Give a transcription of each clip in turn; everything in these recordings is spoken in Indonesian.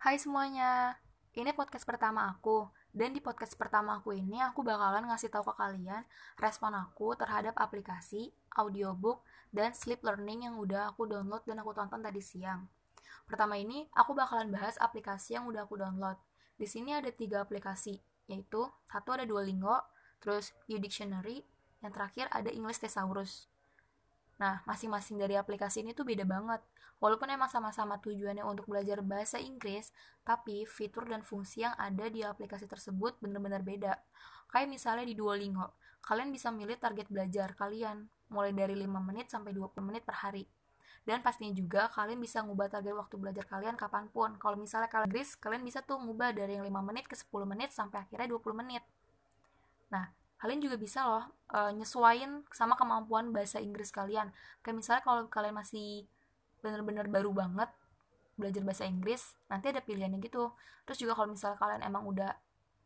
Hai semuanya, ini podcast pertama aku. Dan di podcast pertama aku ini aku bakalan ngasih tahu ke kalian respon aku terhadap aplikasi, audiobook, dan sleep learning yang udah aku download dan aku tonton tadi siang. Pertama ini aku bakalan bahas aplikasi yang udah aku download. Di sini ada tiga aplikasi, yaitu satu ada Duolingo, terus Dictionary, yang terakhir ada English Thesaurus. Nah, masing-masing dari aplikasi ini tuh beda banget. Walaupun emang sama-sama tujuannya untuk belajar bahasa Inggris, tapi fitur dan fungsi yang ada di aplikasi tersebut benar-benar beda. Kayak misalnya di Duolingo, kalian bisa milih target belajar kalian, mulai dari 5 menit sampai 20 menit per hari. Dan pastinya juga kalian bisa ngubah target waktu belajar kalian kapan pun. Kalau misalnya kalian Inggris, kalian bisa tuh ngubah dari yang 5 menit ke 10 menit sampai akhirnya 20 menit. Nah, kalian juga bisa loh uh, nyesuain sama kemampuan bahasa Inggris kalian. Kayak misalnya kalau kalian masih bener-bener baru banget belajar bahasa Inggris nanti ada pilihannya gitu. Terus juga kalau misalnya kalian emang udah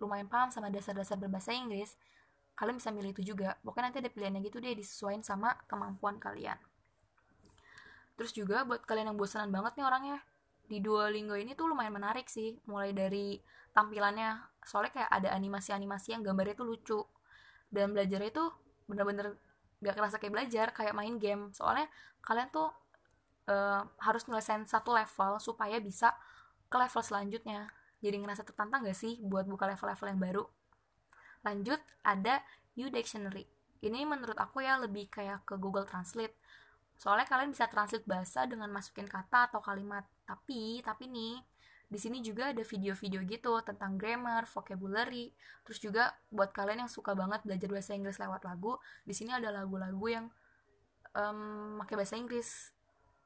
lumayan paham sama dasar-dasar berbahasa Inggris kalian bisa milih itu juga. Pokoknya nanti ada pilihannya gitu deh disesuaikan sama kemampuan kalian. Terus juga buat kalian yang bosanan banget nih orangnya di Duolingo ini tuh lumayan menarik sih mulai dari tampilannya. Soalnya kayak ada animasi-animasi yang gambarnya tuh lucu dan belajarnya itu bener-bener gak kerasa kayak belajar kayak main game. Soalnya kalian tuh uh, harus nyelesain satu level supaya bisa ke level selanjutnya. Jadi ngerasa tertantang gak sih buat buka level-level yang baru? Lanjut ada U Dictionary. Ini menurut aku ya lebih kayak ke Google Translate. Soalnya kalian bisa translate bahasa dengan masukin kata atau kalimat. Tapi tapi nih di sini juga ada video-video gitu tentang grammar, vocabulary. Terus juga buat kalian yang suka banget belajar bahasa Inggris lewat lagu, di sini ada lagu-lagu yang um, bahasa Inggris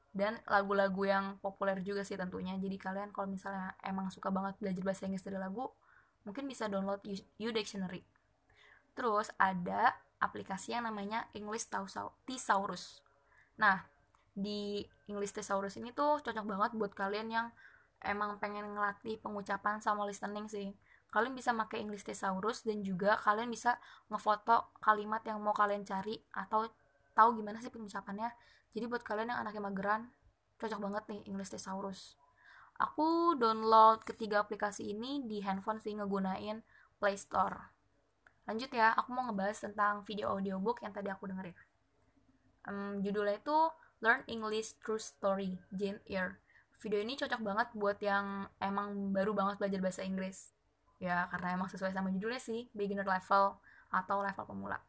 dan lagu-lagu yang populer juga sih tentunya. Jadi kalian kalau misalnya emang suka banget belajar bahasa Inggris dari lagu, mungkin bisa download U Dictionary. Terus ada aplikasi yang namanya English Thesaurus. Nah, di English Thesaurus ini tuh cocok banget buat kalian yang emang pengen ngelatih pengucapan sama listening sih. Kalian bisa pakai English Thesaurus dan juga kalian bisa ngefoto kalimat yang mau kalian cari atau tahu gimana sih pengucapannya. Jadi buat kalian yang anaknya mageran cocok banget nih English Thesaurus. Aku download ketiga aplikasi ini di handphone sih ngegunain Play Store. Lanjut ya aku mau ngebahas tentang video audiobook yang tadi aku dengerin. Um, judulnya itu Learn English True Story Jane Eyre video ini cocok banget buat yang emang baru banget belajar bahasa Inggris. Ya karena emang sesuai sama judulnya sih beginner level atau level pemula.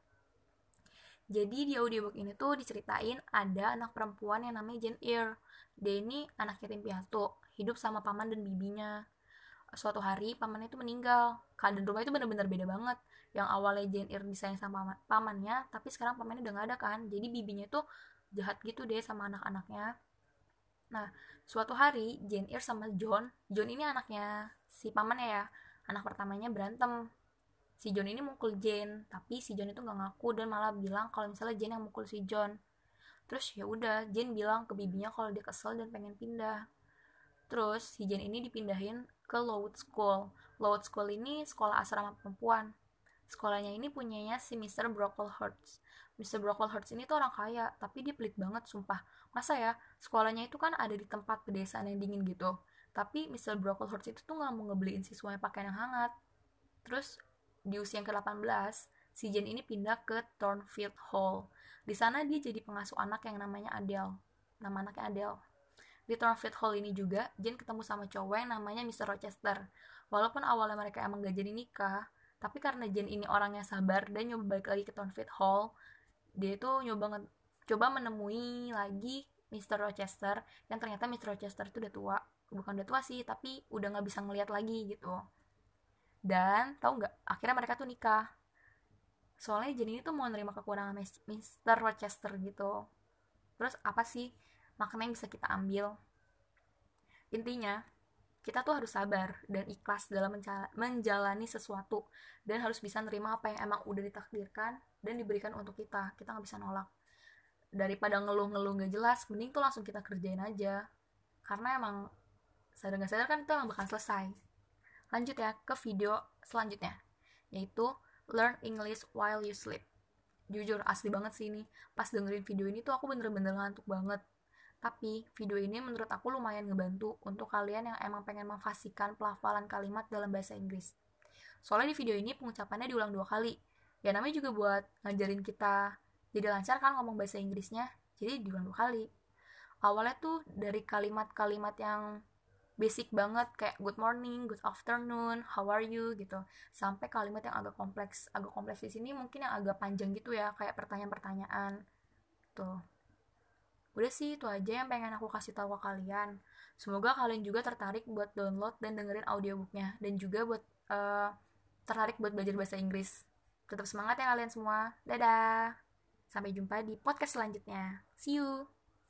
Jadi di audiobook ini tuh diceritain ada anak perempuan yang namanya Jane Eyre. Dia ini anak yatim piatu hidup sama paman dan bibinya. Suatu hari pamannya itu meninggal. Keadaan rumah itu benar-benar beda banget. Yang awalnya Jane Eyre disayang sama pamannya tapi sekarang pamannya udah gak ada kan. Jadi bibinya tuh jahat gitu deh sama anak-anaknya Nah, suatu hari Jane Eyre sama John, John ini anaknya si pamannya ya, anak pertamanya berantem. Si John ini mukul Jane, tapi si John itu nggak ngaku dan malah bilang kalau misalnya Jane yang mukul si John. Terus ya udah, Jane bilang ke bibinya kalau dia kesel dan pengen pindah. Terus si Jane ini dipindahin ke Lowood School. Lowood School ini sekolah asrama perempuan. Sekolahnya ini punyanya si Mr. Brocklehurst. Mr. Brocklehurst ini tuh orang kaya, tapi dia pelit banget sumpah. Masa ya, sekolahnya itu kan ada di tempat pedesaan yang dingin gitu. Tapi Mr. Brocklehurst itu tuh nggak mau ngebeliin siswanya pakaian yang hangat. Terus di usia yang ke-18, si Jane ini pindah ke Thornfield Hall. Di sana dia jadi pengasuh anak yang namanya Adele. Nama anaknya Adele. Di Thornfield Hall ini juga, Jane ketemu sama cowok yang namanya Mr. Rochester. Walaupun awalnya mereka emang gak jadi nikah, tapi karena Jen ini orangnya sabar dan nyoba balik lagi ke Tonfit Hall dia itu nyoba coba menemui lagi Mr. Rochester yang ternyata Mr. Rochester itu udah tua bukan udah tua sih tapi udah nggak bisa ngeliat lagi gitu dan tahu nggak akhirnya mereka tuh nikah soalnya Jen ini tuh mau nerima kekurangan Mr. Rochester gitu terus apa sih makna yang bisa kita ambil intinya kita tuh harus sabar dan ikhlas dalam menjalani sesuatu dan harus bisa nerima apa yang emang udah ditakdirkan dan diberikan untuk kita. Kita nggak bisa nolak. Daripada ngeluh-ngeluh nggak jelas mending tuh langsung kita kerjain aja. Karena emang sadar nggak sadar kan itu emang bakal selesai. Lanjut ya ke video selanjutnya yaitu learn English while you sleep. Jujur asli banget sih ini. Pas dengerin video ini tuh aku bener-bener ngantuk banget Tapi video ini menurut aku lumayan ngebantu untuk kalian yang emang pengen memfasikan pelafalan kalimat dalam bahasa Inggris. Soalnya di video ini pengucapannya diulang dua kali. Ya namanya juga buat ngajarin kita jadi lancar kan ngomong bahasa Inggrisnya. Jadi diulang dua kali. Awalnya tuh dari kalimat-kalimat yang basic banget kayak good morning, good afternoon, how are you gitu. Sampai kalimat yang agak kompleks. Agak kompleks di sini mungkin yang agak panjang gitu ya, kayak pertanyaan-pertanyaan. Tuh. Udah sih itu aja yang pengen aku kasih tahu ke kalian. Semoga kalian juga tertarik buat download dan dengerin audiobooknya dan juga buat uh, tertarik buat belajar bahasa Inggris. Tetap semangat ya kalian semua. Dadah. Sampai jumpa di podcast selanjutnya. See you.